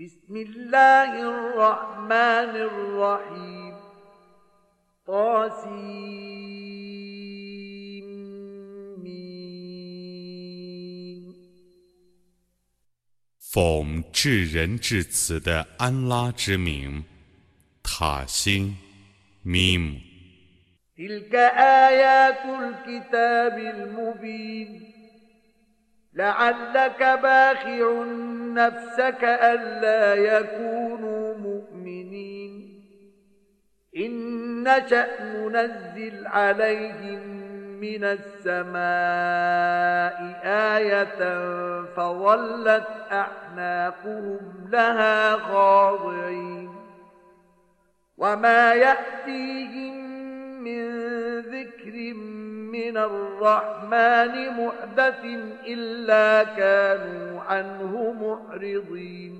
بسم الله الرحمن الرحيم طاسيم 奉至仁至慈的安拉之名，塔星，咪姆。 تلك آيات الكتاب المبين لعلك باخع نفسك ألا يكونوا مؤمنين. إن نشأ ننزل عليهم من السماء آية فظلت أعناقهم لها خاضعين. وما يأتيهم من ذكر من الرحمن محدث إلا كانوا عنه معرضين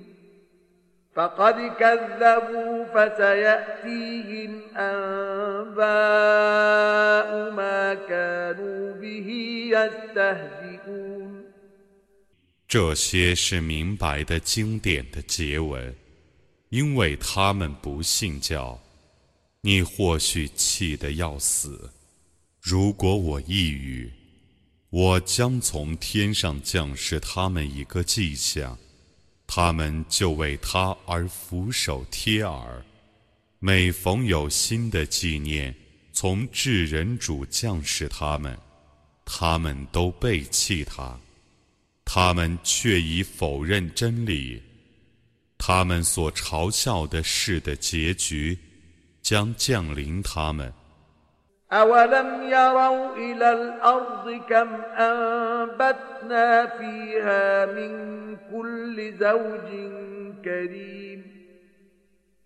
فقد كذبوا فسيأتيهم أنباء ما كانوا به يستهزئون 这些是明白的经典的结文，因为他们不信教， 你或许气得要死。如果我抑郁，我将从天上降示他们一个迹象，他们就为他而俯首贴耳。每逢有新的纪念从至人主降示他们，他们都背弃他。他们却已否认真理，他们所嘲笑的事的结局将降临他们。 أولم يروا إلى الأرض كم أنبتنا فيها من كل زوج كريم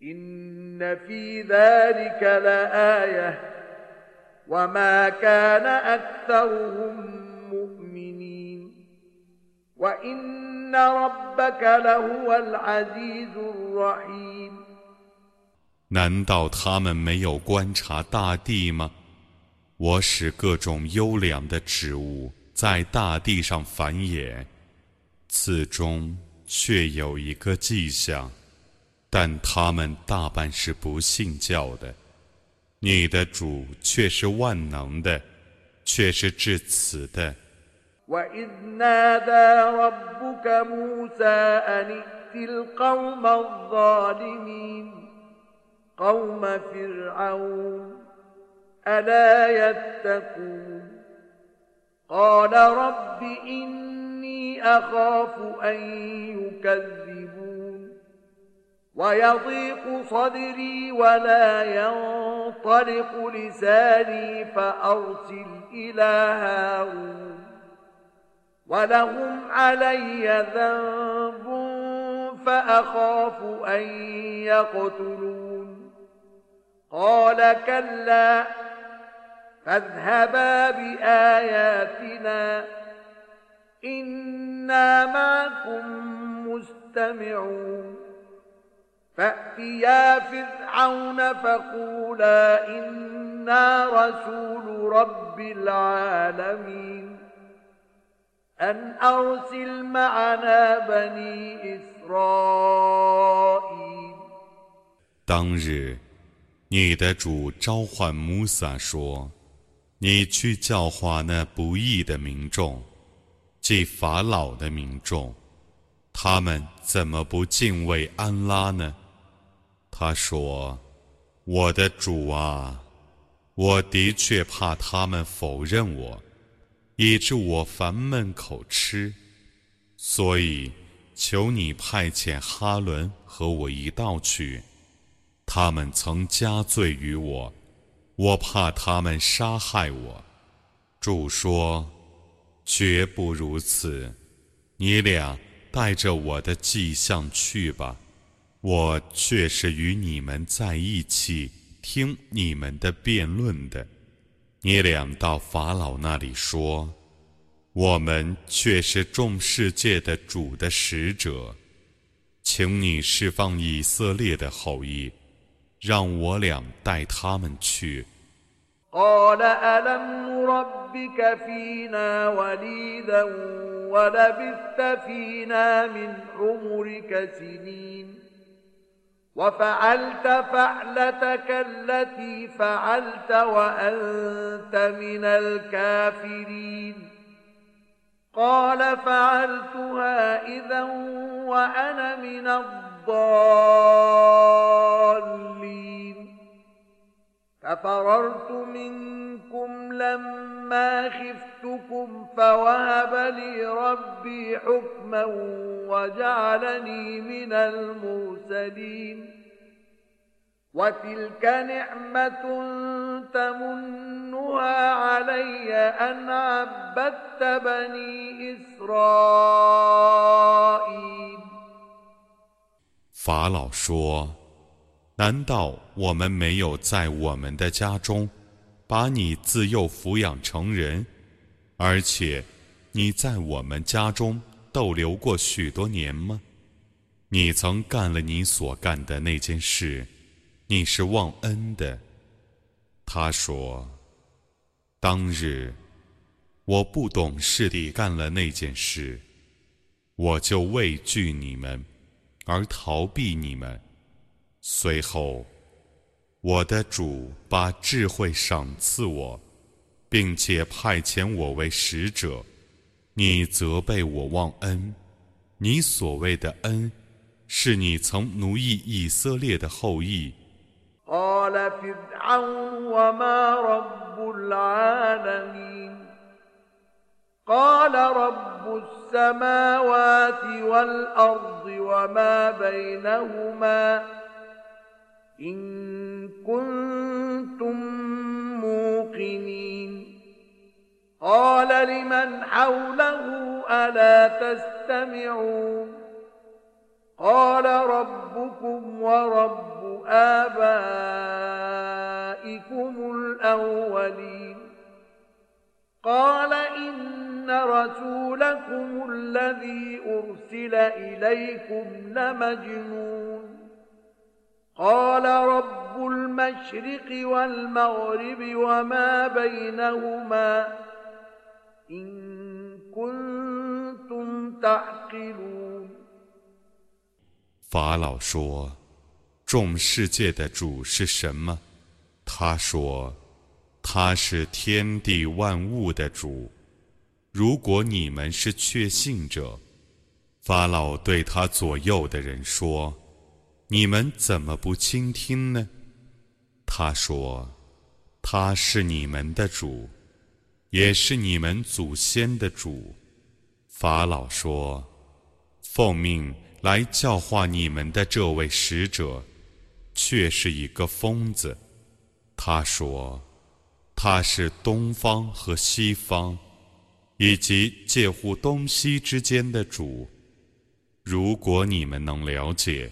إن في ذلك لآية وما كان أكثرهم مؤمنين وإن ربك لهو العزيز الرحيم 难道他们没有观察大地吗？我使各种优良的植物在大地上繁衍，此中却有一个迹象，但他们大半是不信教的。你的主却是万能的，却是至慈的。 وإذ نادى ربك موسى أن ائت القوم الظالمين قوم فرعون ألا يتقون؟ قال رب إني أخاف أن يكذبون. ويضيق صدري ولا ينطلق لساني فأرسل إلى هارون. ولهم علي ذنب فأخاف أن يقتلون. قال كلا فاذهبا بآياتنا إنا معكم مستمعون. فأتيا فرعون فقولا إنا رسول رب العالمين. أن أرسل معنا بني إسرائيل. 当日，你的主召唤穆萨说：“你去教化那不义的民众，即法老的民众，他们怎么不敬畏安拉呢？”他说：“我的主啊，我的确怕他们否认我，以致我烦闷口吃，所以求你派遣哈伦和我一道去。”他们曾加罪于我，我怕他们杀害我。主说：“绝不如此，你俩带着我的迹象去吧，我却是与你们在一起，听你们的辩论的。你俩到法老那里说：我们却是众世界的主的使者，请你释放以色列的后裔。”让我俩带他们去。 قال ألم نربك فينا وليدا ولبثت فينا من عمرك سنين وفعلت فعلتك التي فعلت وأنت من الكافرين قال فعلتها إذا وأنا من الضالين ففررت منكم لما خفتكم فوهب لي ربي حكما وجعلني من المرسلين وتلك نعمة تمنها علي أن عبدت بني إسرائيل 法老说：“ 难道我们没有在我们的家中把你自幼抚养成人，而且你在我们家中逗留过许多年吗？你曾干了你所干的那件事。”你是忘恩的，他说：“当日我不懂事地干了那件事，我就畏惧你们，而逃避你们。随后，我的主把智慧赏赐我，并且派遣我为使者。你责备我忘恩，你所谓的恩，是你曾奴役以色列的后裔。” قال فرعون وما رب العالمين قال رب السماوات والأرض وما بينهما إن كنتم موقنين. قال لمن حوله ألا تستمعون؟ قال ربكم ورب آبائكم الأولين. قال إن رسولكم الذي أرسل إليكم لمجنون. قال رب المشرق والمغرب وما بينهما إن كنتم تعقلون 法老说：“众世界的主是什么？”他说：“他是天地万物的主。”如果你们是确信者，法老对他左右的人说：“ 你们怎么不倾听呢？”他说：“他是你们的主，也是你们祖先的主。”法老说：“奉命。”来教化你们的这位使者，却是一个疯子。他说：“他是东方和西方，以及介乎东西之间的主。如果你们能了解。”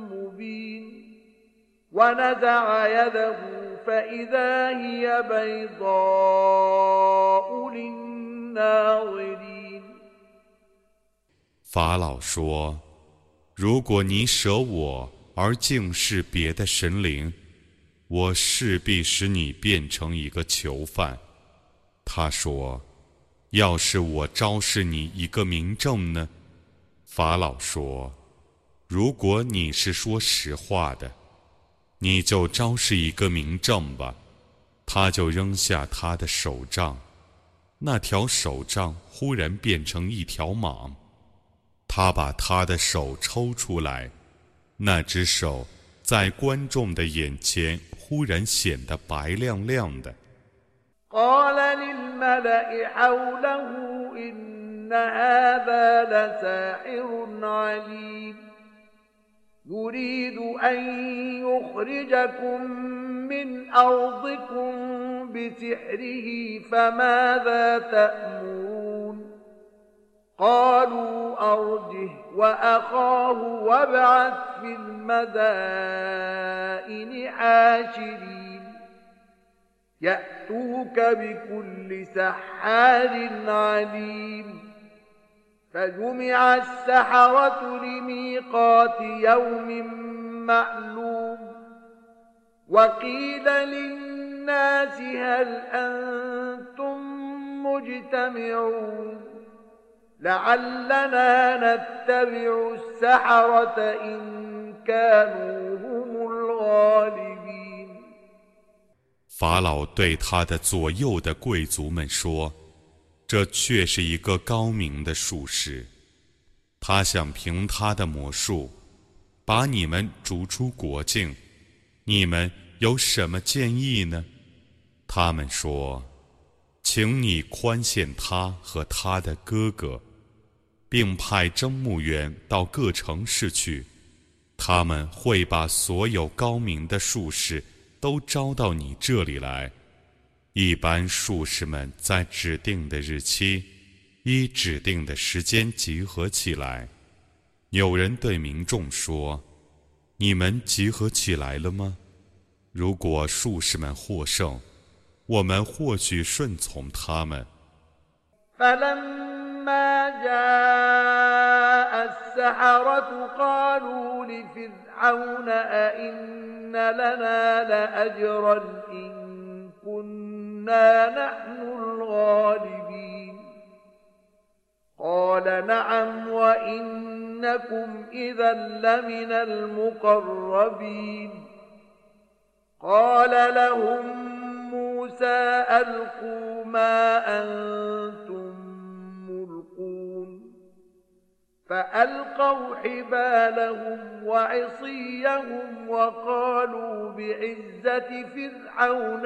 مبين ونزع يده فإذا هي بيضاء للناظرين 法老说：“如果你舍我而敬视别的神灵，我势必使你变成一个囚犯。”他说：“要是我昭示你一个明证呢？”法老说：“ 如果你是说实话的，你就昭示一个明证吧。”他就扔下他的手杖，那条手杖忽然变成一条蟒。他把他的手抽出来，那只手在观众的眼前忽然显得白亮亮的。بسحره فماذا تأمرون؟ قالوا أرجه وأخاه وابعث في المدائن حاشرين. يأتوك بكل سحار عليم. فجمع السحرة لميقات يوم معلوم وقيل للناس هل أنتم مجتمعون لعلنا نتبع السحرة إن كانوا هم الغالبين 法老对他的左右的贵族们说：“ 这却是一个高明的术士，他想凭他的魔术把你们逐出国境。你们有什么建议呢？”他们说：“请你宽限他和他的哥哥。”并派征募员到各城市去，他们会把所有高明的术士都招到你这里来。一般术士们在指定的日期，依指定的时间集合起来。有人对民众说：“你们集合起来了吗？如果术士们获胜，我们或许顺从他们。” إن كنا نحن الغالبين. قال نعم وإنكم إذا لمن المقربين. قال لهم موسى ألقوا ما أنتم فألقوا حبالهم وعصيهم وقالوا بعزة فرعون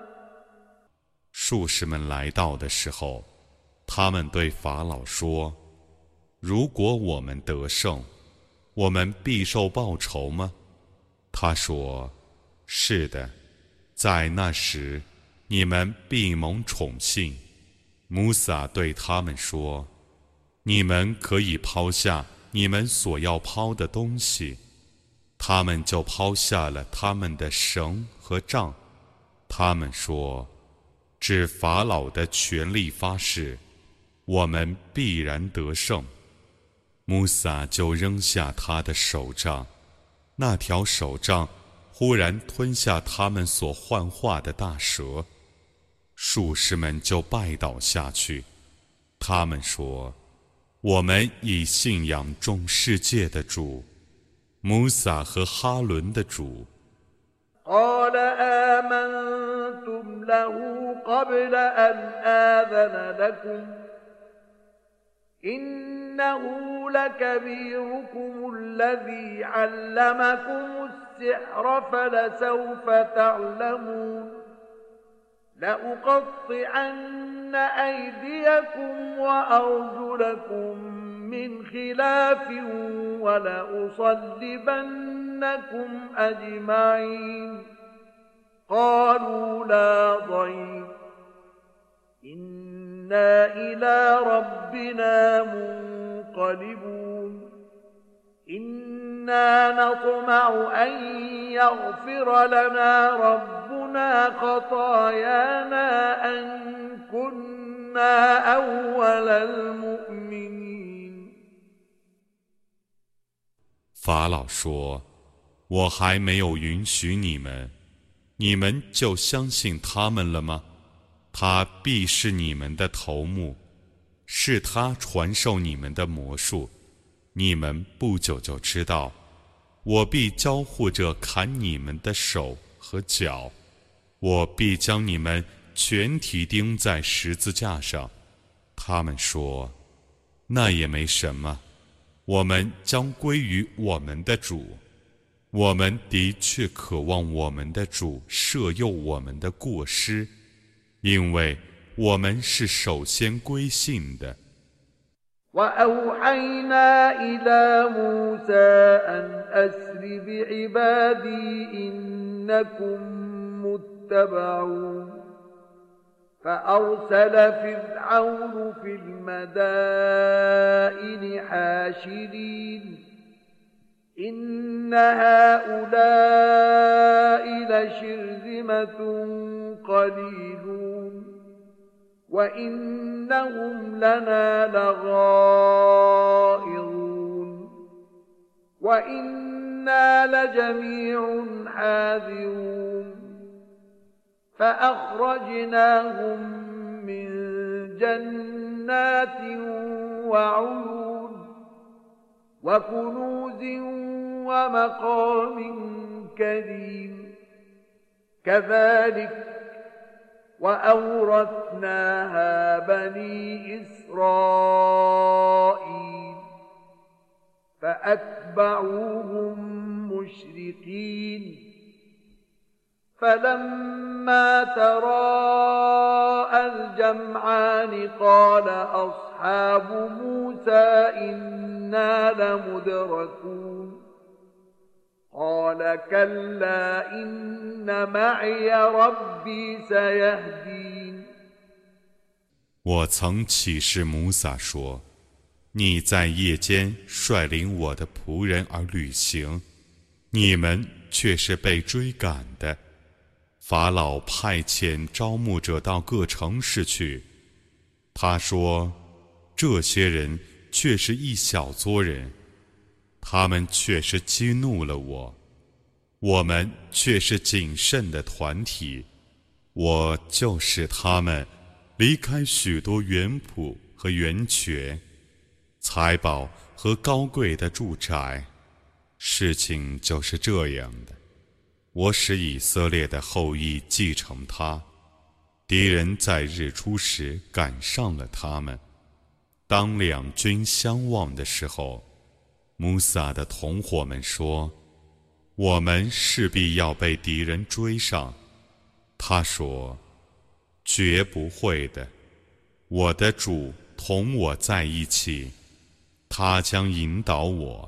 术士们来到的时候，他们对法老说：“如果我们得胜，我们必受报酬吗？”他说：“是的，在那时，你们必蒙宠幸。”穆萨对他们说。你们可以抛下你们所要抛的东西，他们就抛下了他们的绳和杖。他们说：“指法老的权力发誓，我们必然得胜。”穆萨就扔下他的手杖，那条手杖忽然吞下他们所幻化的大蛇，术士们就拜倒下去。他们说。我们以信仰众世界的主，穆萨和哈伦的主。قال آمنتم له قبل أن آذن لكم. إنه لكبيركم الذي علمكم السحر فلسوف تعلمون. لأقطعن أيديكم وأرجلكم من خلاف ولأصلبنكم أجمعين قالوا لا ضير إنا إلى ربنا منقلبون إنا نطمع أن يغفر لنا ربنا 法老说：“ 我还没有允许你们，你们就相信他们了吗？他必是你们的头目，是他传授你们的魔术。你们不久就知道，我必交互着砍你们的手和脚。”我必将你们全体钉在十字架上。他们说：“那也没什么，我们将归于我们的主。我们的确渴望我们的主赦宥我们的过失，因为我们是首先归信的。” وأوحينا إلى موسى أن أسر بعبادي إنكم متبعون فأرسل فرعون في المدائن حاشرين إن هؤلاء لشرذمة قليلون وإنهم لنا لغائظون وإنا لجميع حاذرون فأخرجناهم من جنات وعيون وكنوز ومقام كريم. كذلك وأورثناها بني إسرائيل فأتبعوهم مشرقين. فلما تراءى الجمعان قال أصحاب موسى إنا لمدركون 我曾启示穆萨说：“你在夜间率领我的仆人而旅行，你们却是被追赶的。 法老派遣招募者到各城市去。他说：这些人却是一小撮人。”他们却是激怒了我，我们却是谨慎的团体。我就是他们离开许多园圃和源泉、财宝和高贵的住宅。事情就是这样的。我使以色列的后裔继承他。敌人在日出时赶上了他们。当两军相望的时候。穆萨的同伙们说：“我们势必要被敌人追上。”他说：“绝不会的，我的主同我在一起，他将引导我。”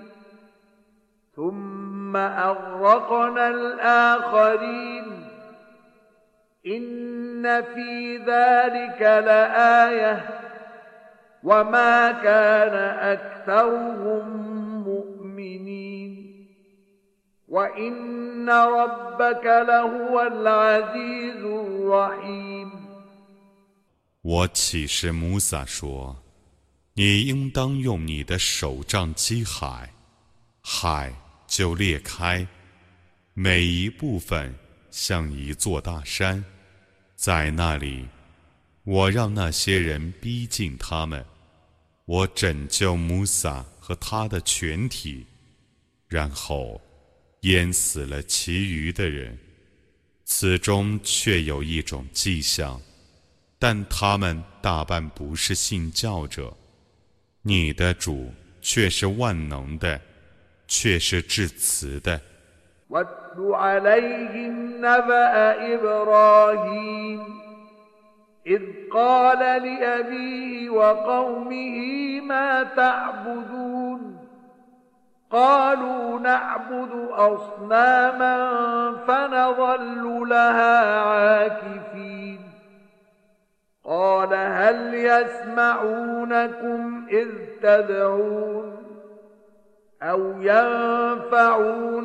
ثم أغرقنا الآخرين 我启示穆萨说：“你应当用你的手杖击海， 海就裂开，每一部分。”像一座大山，在那里，我让那些人逼近他们，我拯救穆萨和他的全体，然后淹死了其余的人。此中却有一种迹象，但他们大半不是信教者。你的主却是万能的，却是至慈的。واتل عليهم نبأ إبراهيم إذ قال لأبيه وقومه ما تعبدون قالوا نعبد أصناما فنظل لها عاكفين قال هل يسمعونكم إذ تدعون أو ينفعونكم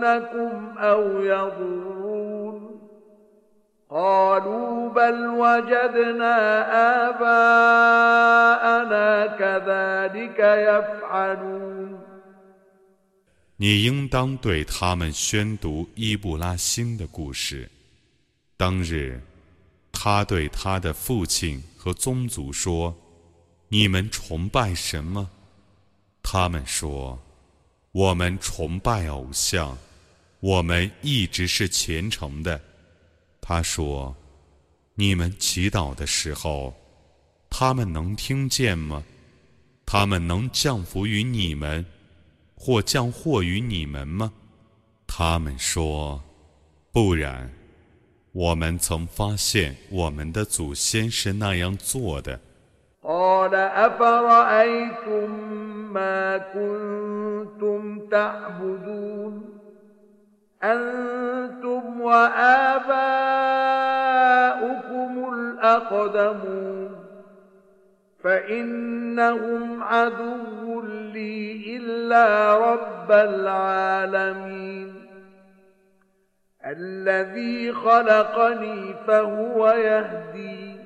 أو يضرون قالوا بل وجدنا آباءنا كذلك يفعلون 你应当对他们宣读伊布拉欣的故事。当日，他对他的父亲和宗族说：“你们崇拜什么？”他们说：“ 我们崇拜偶像，我们一直是虔诚的。”他说：“你们祈祷的时候，他们能听见吗？他们能降福于你们？”或降祸于你们吗？他们说：“不然，我们曾发现我们的祖先是那样做的。” قال أفرأيتم ما كنتم تعبدون؟ أنتم وآباؤكم الأقدمون. فإنهم عدو لي إلا رب العالمين. الذي خلقني فهو يهدي.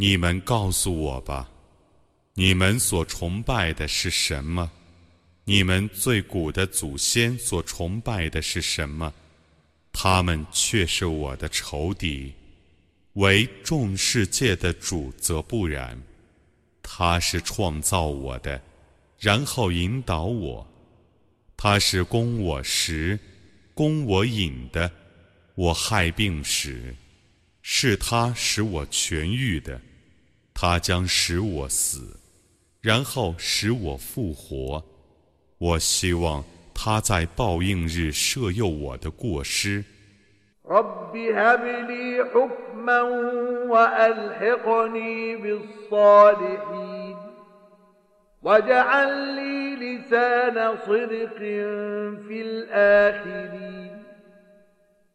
你们告诉我吧，你们所崇拜的是什么？你们最古的祖先所崇拜的是什么？”他们却是我的仇敌，为众世界的主则不然。他是创造我的，然后引导我；他是供我食、供我饮的。我害病时，是他使我痊愈的；他将使我死，然后使我复活。我希望。他在报应日赦宥我的过失。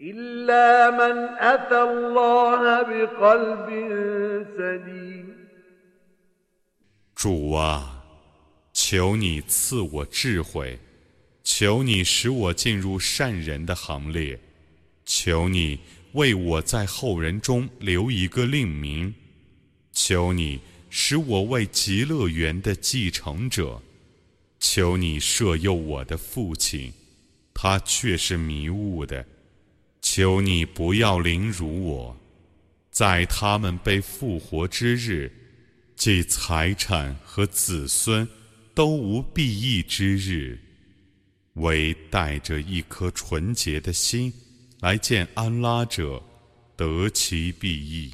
إلا من أتى الله بقلب سليم 主啊。求你赐我智慧，求你使我进入善人的行列，求你为我在后人中留一个令名，求你使我为极乐园的继承者，求你赦宥我的父亲，他却是迷雾的， 求你不要凌辱我，在他们被复活之日，即财产和子孙。都无裨益之日，唯带着一颗纯洁的心来见安拉者，得其裨益。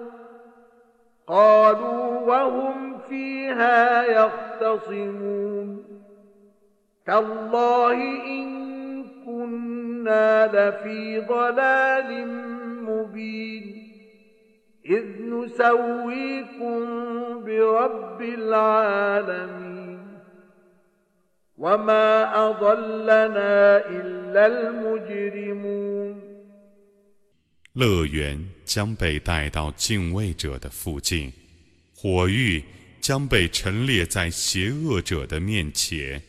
قالوا وهم فيها يختصمون. تالله إن كنا وما أضلنا إلا المجرمون. 乐园将被带到敬畏者的附近，火狱将被陈列在邪恶者的面前，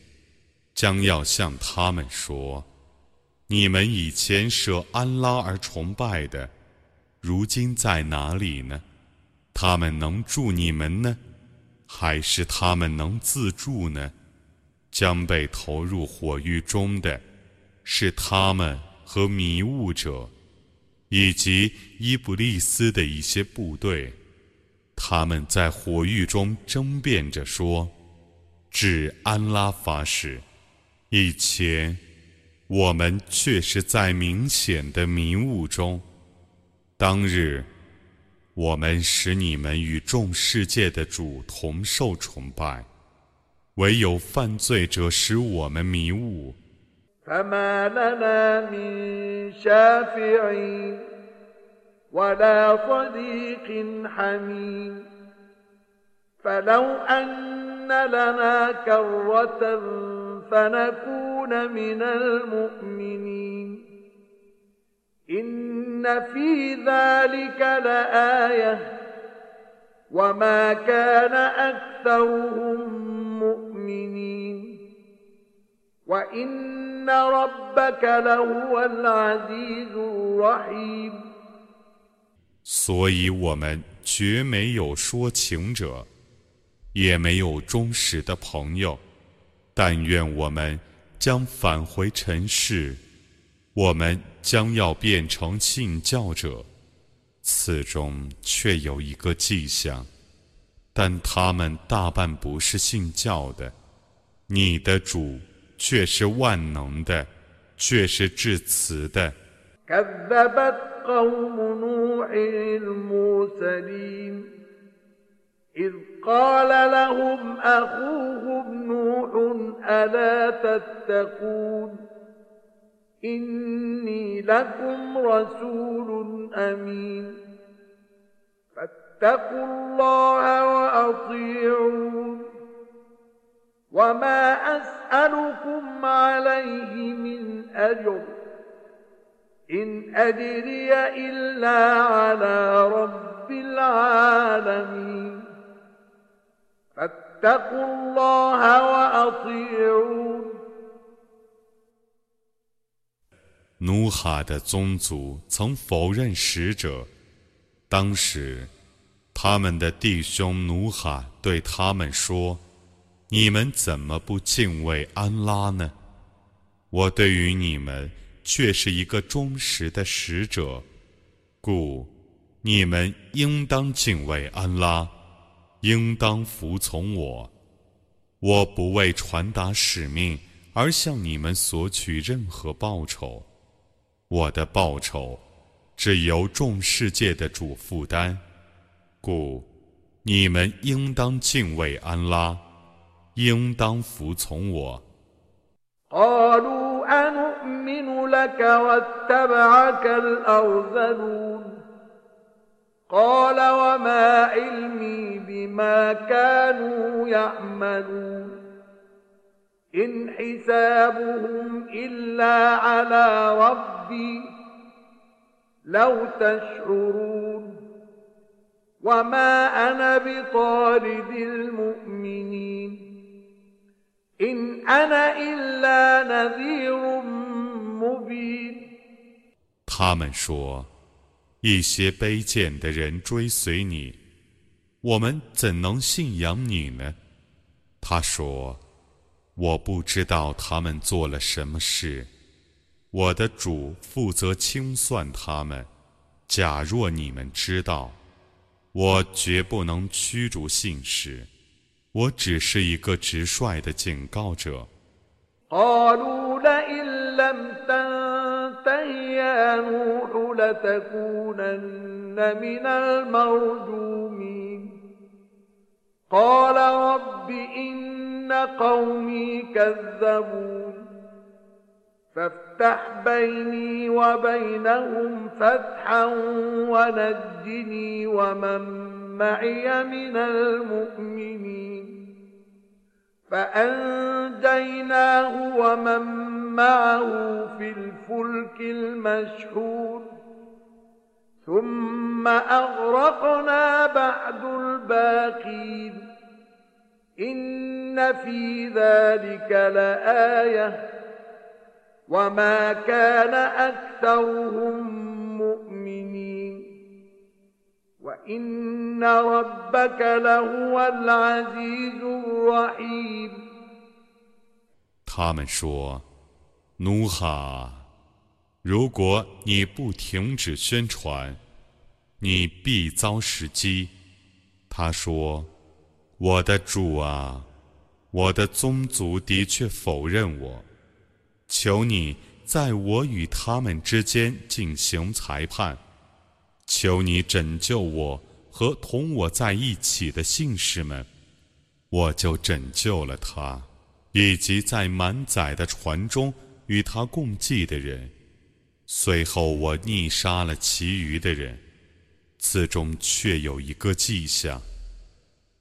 将要向他们说：“你们以前舍安拉而崇拜的，如今在哪里呢？他们能助你们呢，还是他们能自助呢？将被投入火狱中的，是他们和迷雾者。”以及伊布利斯的一些部队，他们在火狱中争辩着说：“指安拉发誓，以前我们确是在明显的迷雾中。当日，我们使你们与众世界的主同受崇拜，唯有犯罪者使我们迷雾。” فما لنا من شافعين ولا صديق حميم. فلو أن لنا كرة فنكون من المؤمنين. إن في ذلك لآية وما كان أكثرهم مؤمنين. وإن 所以，我们绝没有说情者，也没有忠实的朋友。但愿我们将返回尘世，我们将要变成信教者。此中却有一个迹象，但他们大半不是信教的。你的主。 却是万能的，却是至慈的。كذبت قوم نوح المرسلين إذ قال لهم أخوهم نوح ألا تتقون إني لكم رسول أمين فاتقوا الله وأطيعون وما أسألكم عليه من أجر إن أجري إلا على رب العالمين فاتقوا الله وأطيعون 努哈的宗族曾否认使者，当时，他们的弟兄努哈对他们说。 你们怎么不敬畏安拉呢？我对于你们却是一个忠实的使者，故你们应当敬畏安拉，应当服从我。我不为传达使命而向你们索取任何报酬，我的报酬只由众世界的主负担，故你们应当敬畏安拉。应当服从我。قالوا أنؤمن لك واتبعك الأرذلون قال وما علمي بما كانوا يعملون إن حسابهم إلا على ربي لو تشعرون وما أنا بطارد المؤمنين 他们说：“一些卑贱的人追随你，我们怎能信仰你呢？”他说：“我不知道他们做了什么事，我的主负责清算他们。假若你们知道，我绝不能驱逐信使。”我只是一个直率的警告者。قالوا لئن لم تنته يا نوح لتكونن من المرجومين قال رب إن قومي كذبون فافتح بيني وبينهم فتحا ونجني ومن معي من المؤمنين. فأنجيناه ومن معه في الفلك المشحون. ثم أغرقنا بعد الباقين. إن في ذلك لآية. وما كان أكثرهم وإن ربك لهو العزيز الرحيم 他们说：“努哈，如果你不停止宣传，你必遭时机。”他说：“我的主啊，我的宗族的确否认我，求你在我与他们之间进行裁判， 求你拯救我和同我在一起的信士们，我就拯救了他。”以及在满载的船中与他共济的人，随后我逆杀了其余的人，此中却有一个迹象，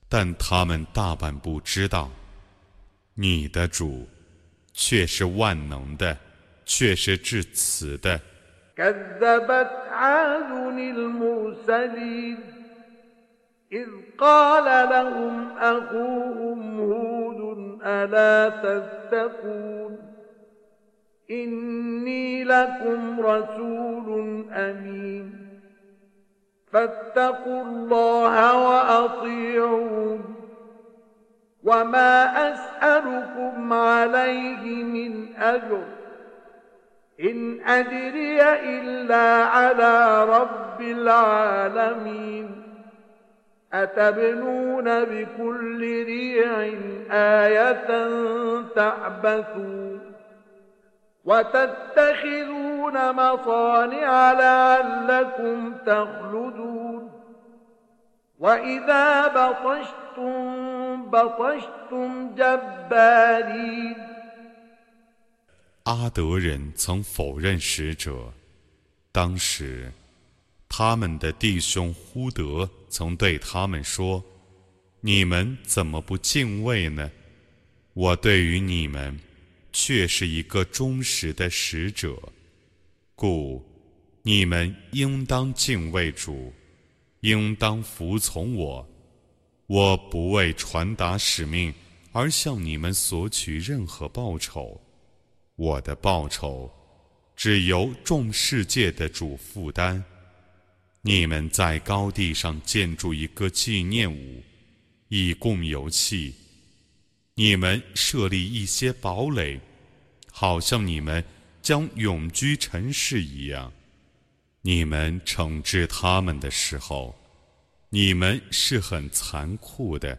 但他们大半不知道。你的主却是万能的，却是至此的。إذ قال لهم أخوهم هود ألا تتقون إني لكم رسول أمين فاتقوا الله وأطيعون وما أسألكم عليه من أجر إن أجري إلا على رب العالمين. أتبنون بكل ريع آية تعبثون. وتتخذون مصانع لعلكم تخلدون. وإذا بطشتم بطشتم جبارين. 阿德人曾否认使者，当时他们的弟兄呼德曾对他们说：“你们怎么不敬畏呢？我对于你们却是一个忠实的使者，故你们应当敬畏主，应当服从我。我不为传达使命而向你们索取任何报酬，我的报酬只由众世界的主负担。”你们在高地上建筑一个纪念物，以供游戏；你们设立一些堡垒，好像你们将永居尘世一样。你们惩治他们的时候，你们是很残酷的。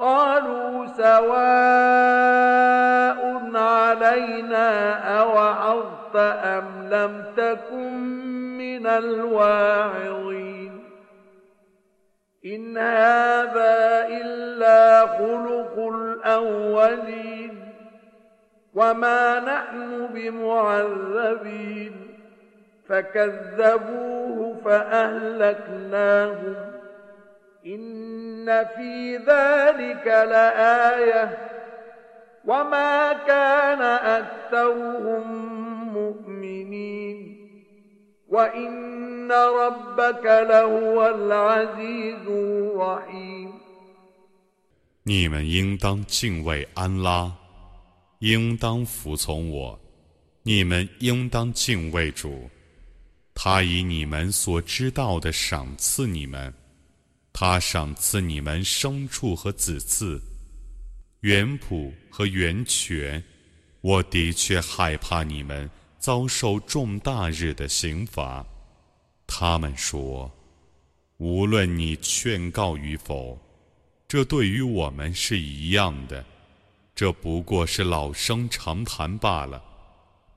قالوا سواء علينا أوعظت أم لم تكن من الواعظين إن هذا إلا خلق الأولين وما نحن بمعذبين فكذبوه فأهلكناهم إن في ذلك لآية وما كان أكثرهم مؤمنين وإن ربك لهو العزيز الرحيم 你们应当敬畏安拉，应当服从我。你们应当敬畏主，他以你们所知道的赏赐你们。 他赏赐你们牲畜和子嗣，原谱和源泉。我的确害怕你们遭受重大日的刑罚。他们说：无论你劝告与否，这对于我们是一样的，这不过是老生常谈罢了。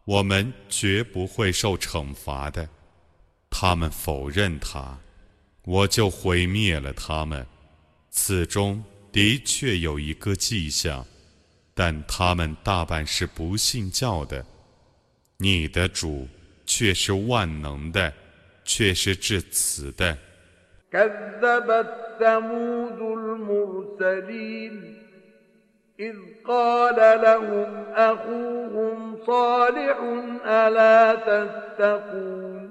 我们绝不会受惩罚的。他们否认他，我就毁灭了他们。此中的确有一个迹象，但他们大半是不信教的。你的主却是万能的，却是至慈的。إذ قال لهم أخوهم صالح ألا تتقون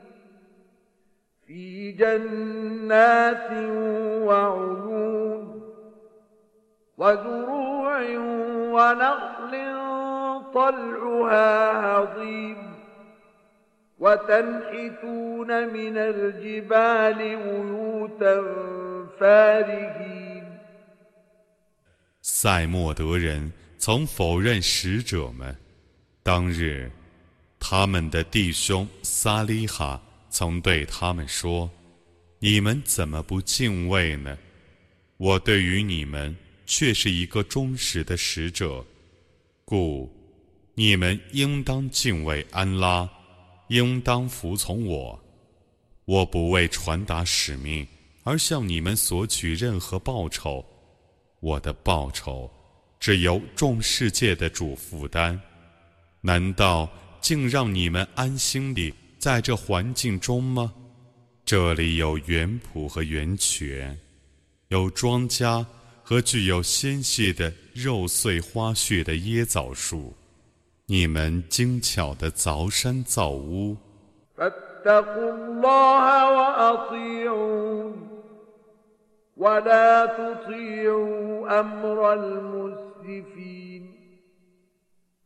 في جنات وعيون وزروع ونخل طلعها هضيم وتنحتون من الجبال بيوتا فارهين 塞莫德人曾否认使者们。当日，他们的弟兄萨利哈 曾对他们说：“你们怎么不敬畏呢？我对于你们却是一个忠实的使者，故你们应当敬畏安拉，应当服从我。我不为传达使命而向你们索取任何报酬，我的报酬。”只由众世界的主负担，难道竟让你们安心地在这环境中吗？这里有园圃和源泉，有庄稼和具有纤细的肉穗花絮的椰枣树。你们精巧的凿山造屋。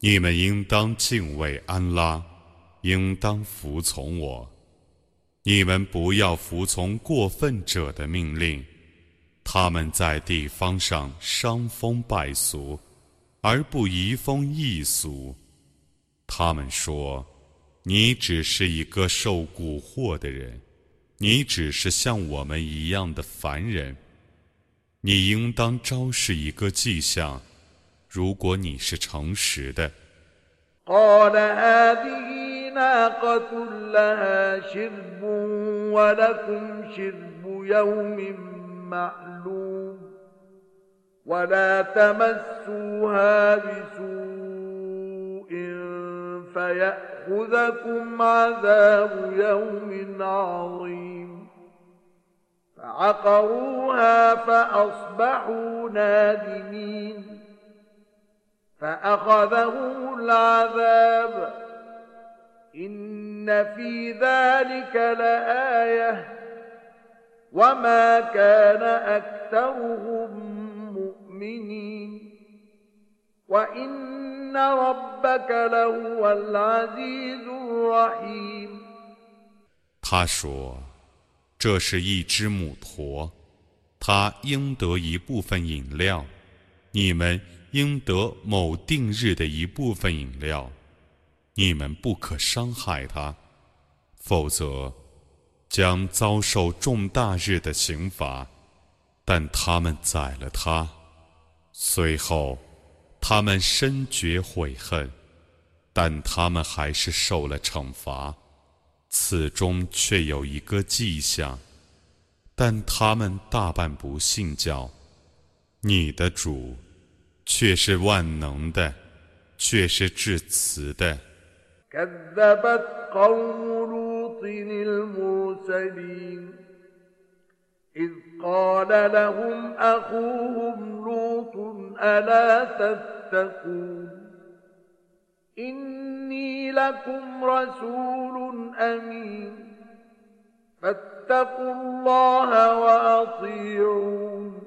你们应当敬畏安拉，应当服从我。你们不要服从过分者的命令，他们在地方上伤风败俗，而不移风易俗。他们说：“你只是一个受蛊惑的人，你只是像我们一样的凡人。你应当昭示一个迹象。”如果你是诚实的。قال هذه ناقة لها شرب ولكم شرب يوم معلوم ولا تمسوها بسوء فيأخذكم عذاب يوم عظيم فعقروها فأصبحوا نادمين فأخذهم العذاب إن في ذلك لآية وما كان أكثرهم مؤمنين وإن ربك لهو العزيز الرحيم 他说：“这是一只母驼，它应得一部分饮料，你们 应得某定日的一部分饮料，你们不可伤害他，否则将遭受重大日的刑罚。但他们宰了他，随后他们深觉悔恨，但他们还是受了惩罚。此中却有一个迹象，但他们大半不信教。你的主。却是万能的，却是至慈的。 كذبت قوم لوط المرسلين إذ قال لهم أخوهم لوط ألا تتقون إني لكم رسول أمين فاتقوا الله وأطيعون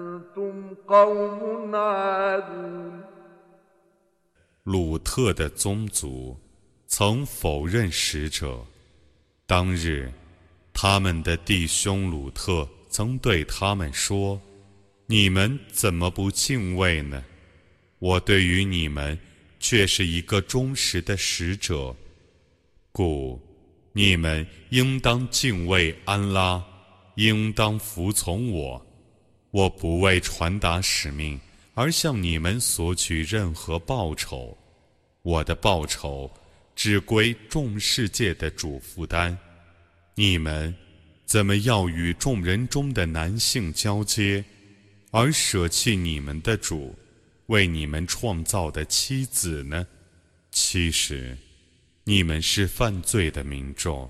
鲁特的宗族曾否认使者。当日，他们的弟兄鲁特曾对他们说：“你们怎么不敬畏呢？我对于你们却是一个忠实的使者，故你们应当敬畏安拉，应当服从我。我不为传达使命而向你们索取任何报酬，我的报酬只归众世界的主负担。你们怎么要与众人中的男性交接，而舍弃你们的主为你们创造的妻子呢？其实，你们是犯罪的民众。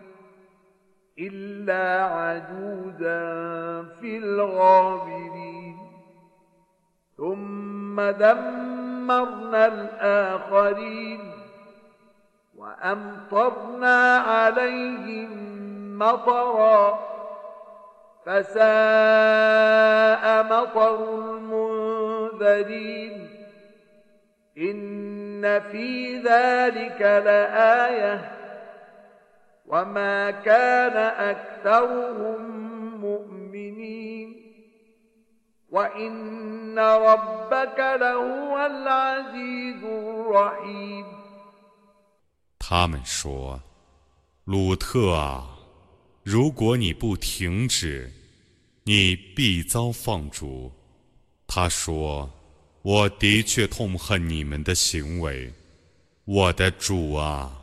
إلا عجوزا في الغابرين. ثم دمرنا الآخرين وأمطرنا عليهم مطرا. فساء مطر المنذرين. إن في ذلك لآيةٌ وما كان أكثرهم مؤمنين وإن ربك لهو العزيز الرحيم 他们说：“鲁特啊，如果你不停止，你必遭放逐。”他说：“我的确痛恨你们的行为，我的主啊，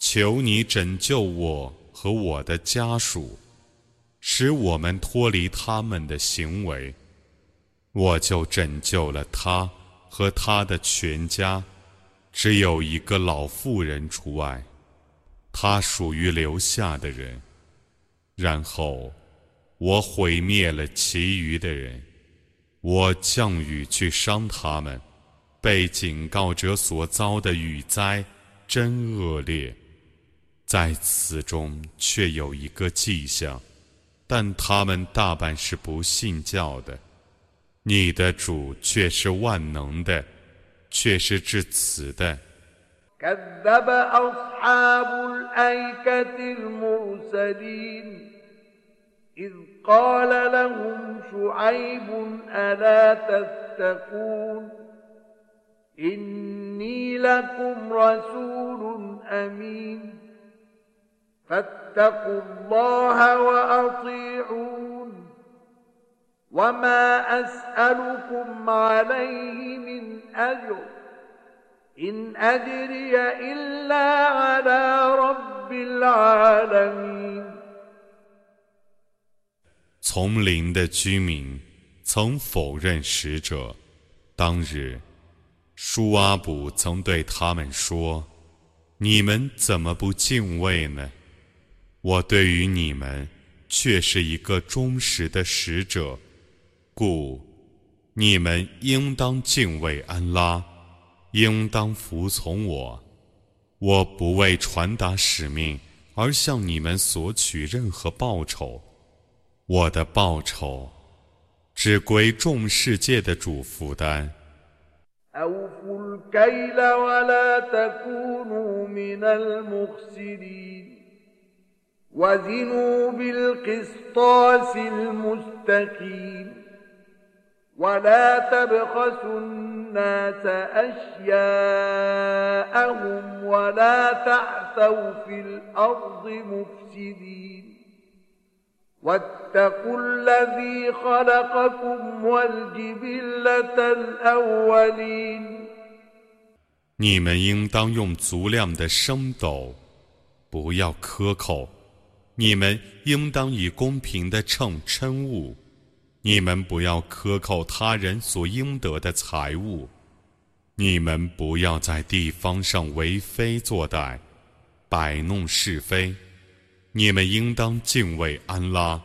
求你拯救我和我的家属，使我们脱离他们的行为。”我就拯救了他和他的全家。只有一个老妇人除外，她属于留下的人。然后，我毁灭了其余的人，我降雨去伤他们。被警告者所遭的雨灾真恶劣，在此中却有一个迹象，但他们大半是不信教的。你的主却是万能的。却是至此的。فاتقوا الله وأطيعون وما أسألكم عليه من أجر إن أجري إلا على رب العالمين 丛林的居民曾否认使者。当日，舒阿卜曾对他们说：“你们怎么不敬畏呢？ 我对于你们却是一个忠实的使者。”故，你们应当敬畏安拉，应当服从我。我不为传达使命而向你们索取任何报酬，我的报酬只归众世界的主负担。وزنوا بالقسطاس المستقيم ولا تبخسوا الناس أشياءهم ولا تعثوا في الأرض مفسدين واتقوا الذي خلقكم والجبلة الأولين 你们应当用足量的升斗，不要克扣； 你们应当以公平的秤称物；你们不要克扣他人所应得的财物；你们不要在地方上为非作歹，摆弄是非；你们应当敬畏安拉，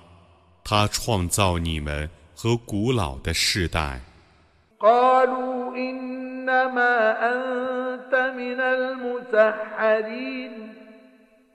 他创造你们和古老的世代。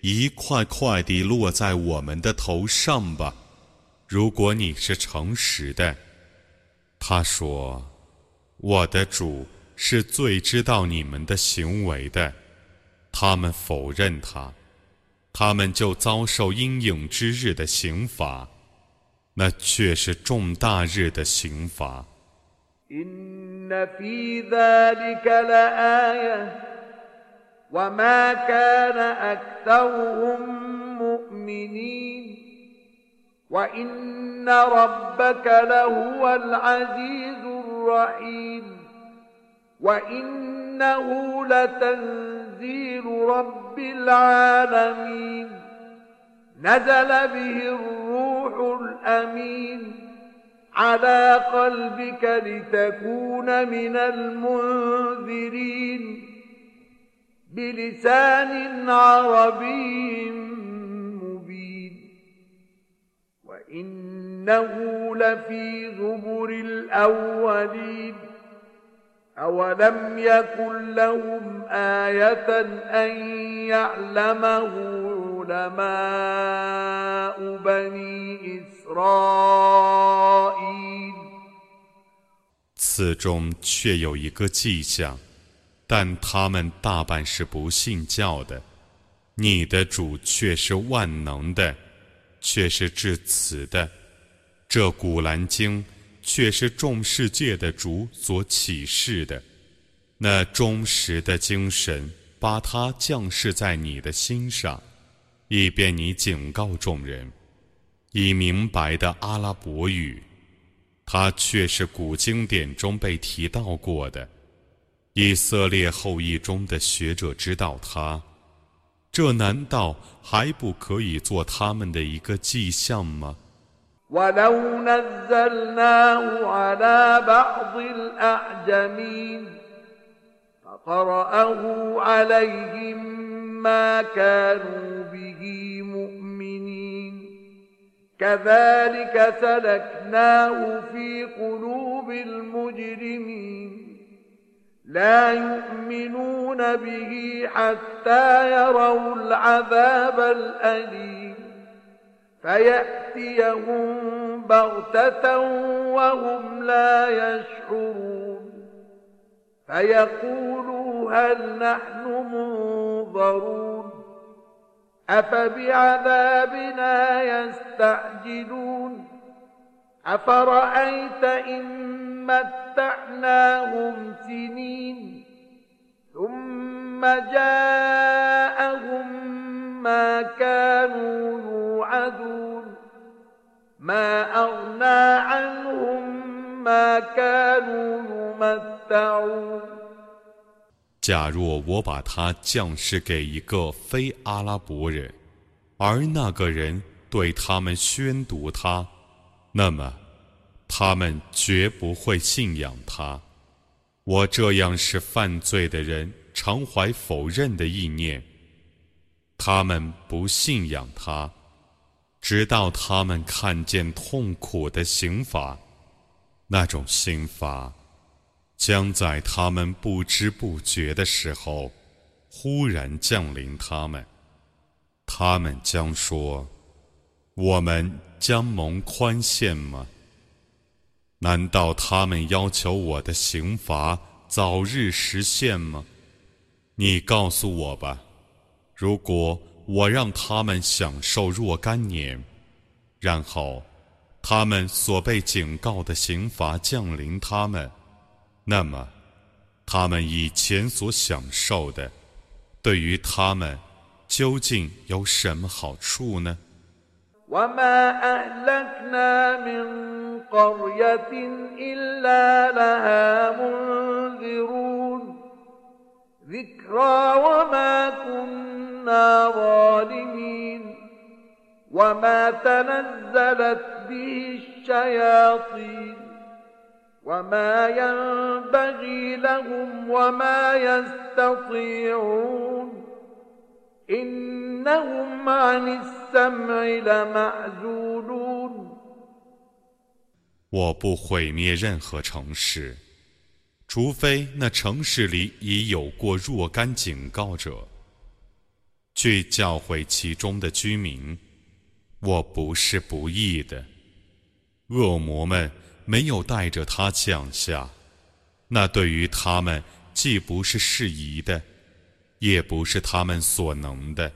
一块块地落在我们的头上吧，如果你是诚实的。”他说：“我的主是最知道你们的行为的。”他们否认他。他们就遭受阴影之日的刑罚，那却是重大日的刑罚。وما كان أكثرهم مؤمنين وإن ربك لهو العزيز الرحيم وإنه لتنزيل رب العالمين نزل به الروح الأمين على قلبك لتكون من المنذرين بلسان عربي مبين وإنه لفي زبر الأولين أولم يكن لهم آية أن يعلمه علماء بني إسرائيل 此中却有一个迹象， 但他们大半是不信教的。你的主却是万能的，却是至此的。这古兰经却是众世界的主所启示的。那忠实的精神把它降世在你的心上，以便你警告众人，以明白的阿拉伯语。它却是古经典中被提到过的。以色列后裔中的学者知道它，这难道还不可以做他们的一个迹象吗？ ولو نزلناه على بعض الأعجمين فقرأه عليهم ما كانوا به مؤمنين كذلك سلكناه في قلوب المجرمين لا يؤمنون به حتى يروا العذاب الأليم. فيأتيهم بغتة وهم لا يشعرون. فيقولوا هل نحن منظرون. أفبعذابنا يستعجلون. أفرأيت إن متعناهم سنين ثم جاءهم ما كانوا يوعدون ما أغنى عنهم ما كانوا يمتعون 假若我把它降世给一个非阿拉伯人，而那个人对他们宣读它，那么 他们绝不会信仰他。我这样是犯罪的人常怀否认的意念，他们不信仰他，直到他们看见痛苦的刑罚。那种刑罚将在他们不知不觉的时候忽然降临他们。他们将说：“我们将蒙宽限吗？”难道他们要求我的刑罚早日实现吗？你告诉我吧。如果我让他们享受若干年，然后他们所被警告的刑罚降临他们，那么他们以前所享受的，对于他们究竟有什么好处呢？وما أهلكنا من قرية إلا لها منذرون ذكرى وما كنا ظالمين وما تنزلت به الشياطين وما ينبغي لهم وما يستطيعون إنهم عن 我不毁灭任何城市，除非那城市里已有过若干警告者，去教诲其中的居民。我不是不义的，恶魔们没有带着他降下，那对于他们既不是适宜的， 也不是他们所能的。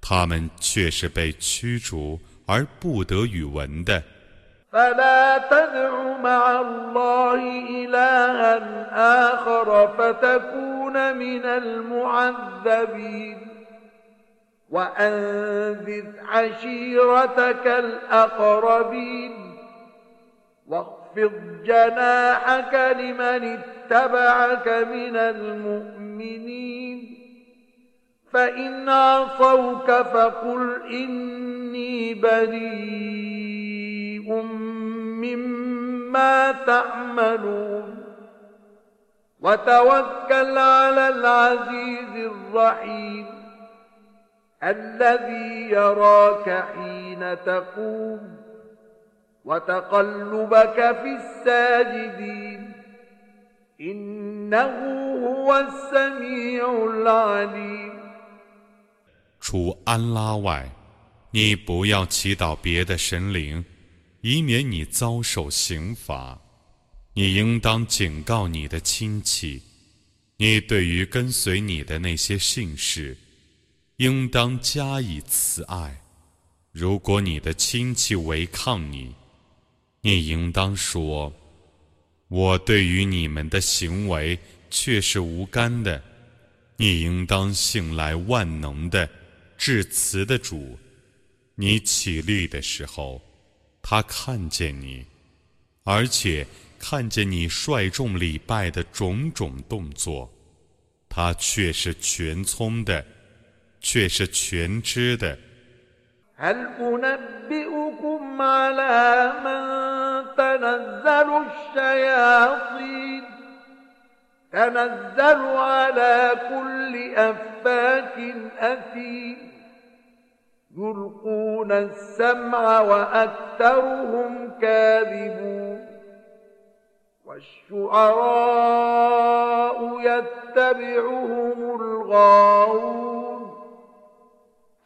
他们却是被驱逐而不得语闻的。فلا تدع مع الله إلها آخر فتكون من المعذبين وأنذر عشيرتك الأقربين واخفض جناحك لمن اتبعك من المؤمنين فإن عصوك فقل إني بريء مما تعملون وتوكل على العزيز الرحيم الذي يراك حين تقوم وتقلبك في الساجدين 除安拉外，你不要祈祷别的神灵，以免你遭受刑罚。你应当警告你的亲戚，你对于跟随你的那些信士，应当加以慈爱。如果你的亲戚违抗你，你应当说：“我对于你们的行为却是无干的。”你应当信赖万能的。至慈的主，你起立的时候，他看见你，而且看见你率众礼拜的种种动作，他却是全聪的，却是全知的。تنزل على كل أفاك أثيم. يلقون السمع وأكثرهم كاذبون. والشعراء يتبعهم الغاوون.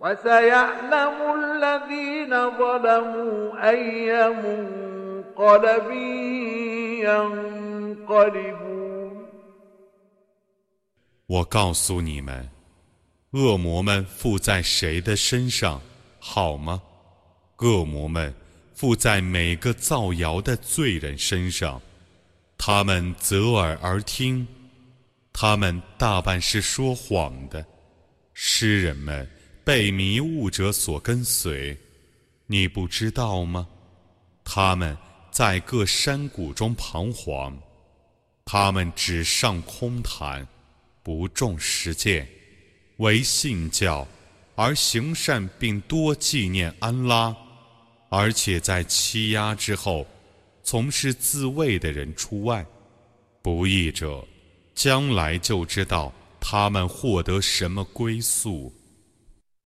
وسيعلم الذين ظلموا أي منقلب ينقلبون 我告诉你们，恶魔们附在谁的身上，好吗？恶魔们附在每个造谣的罪人身上，他们侧耳而听，他们大半是说谎的。诗人们 被迷雾者所跟随，你不知道吗？他们在各山谷中彷徨，他们只上空谈，不重实践，为信教而行善，并多纪念安拉。而且在欺压之后，从事自卫的人除外，不义者将来就知道他们获得什么归宿。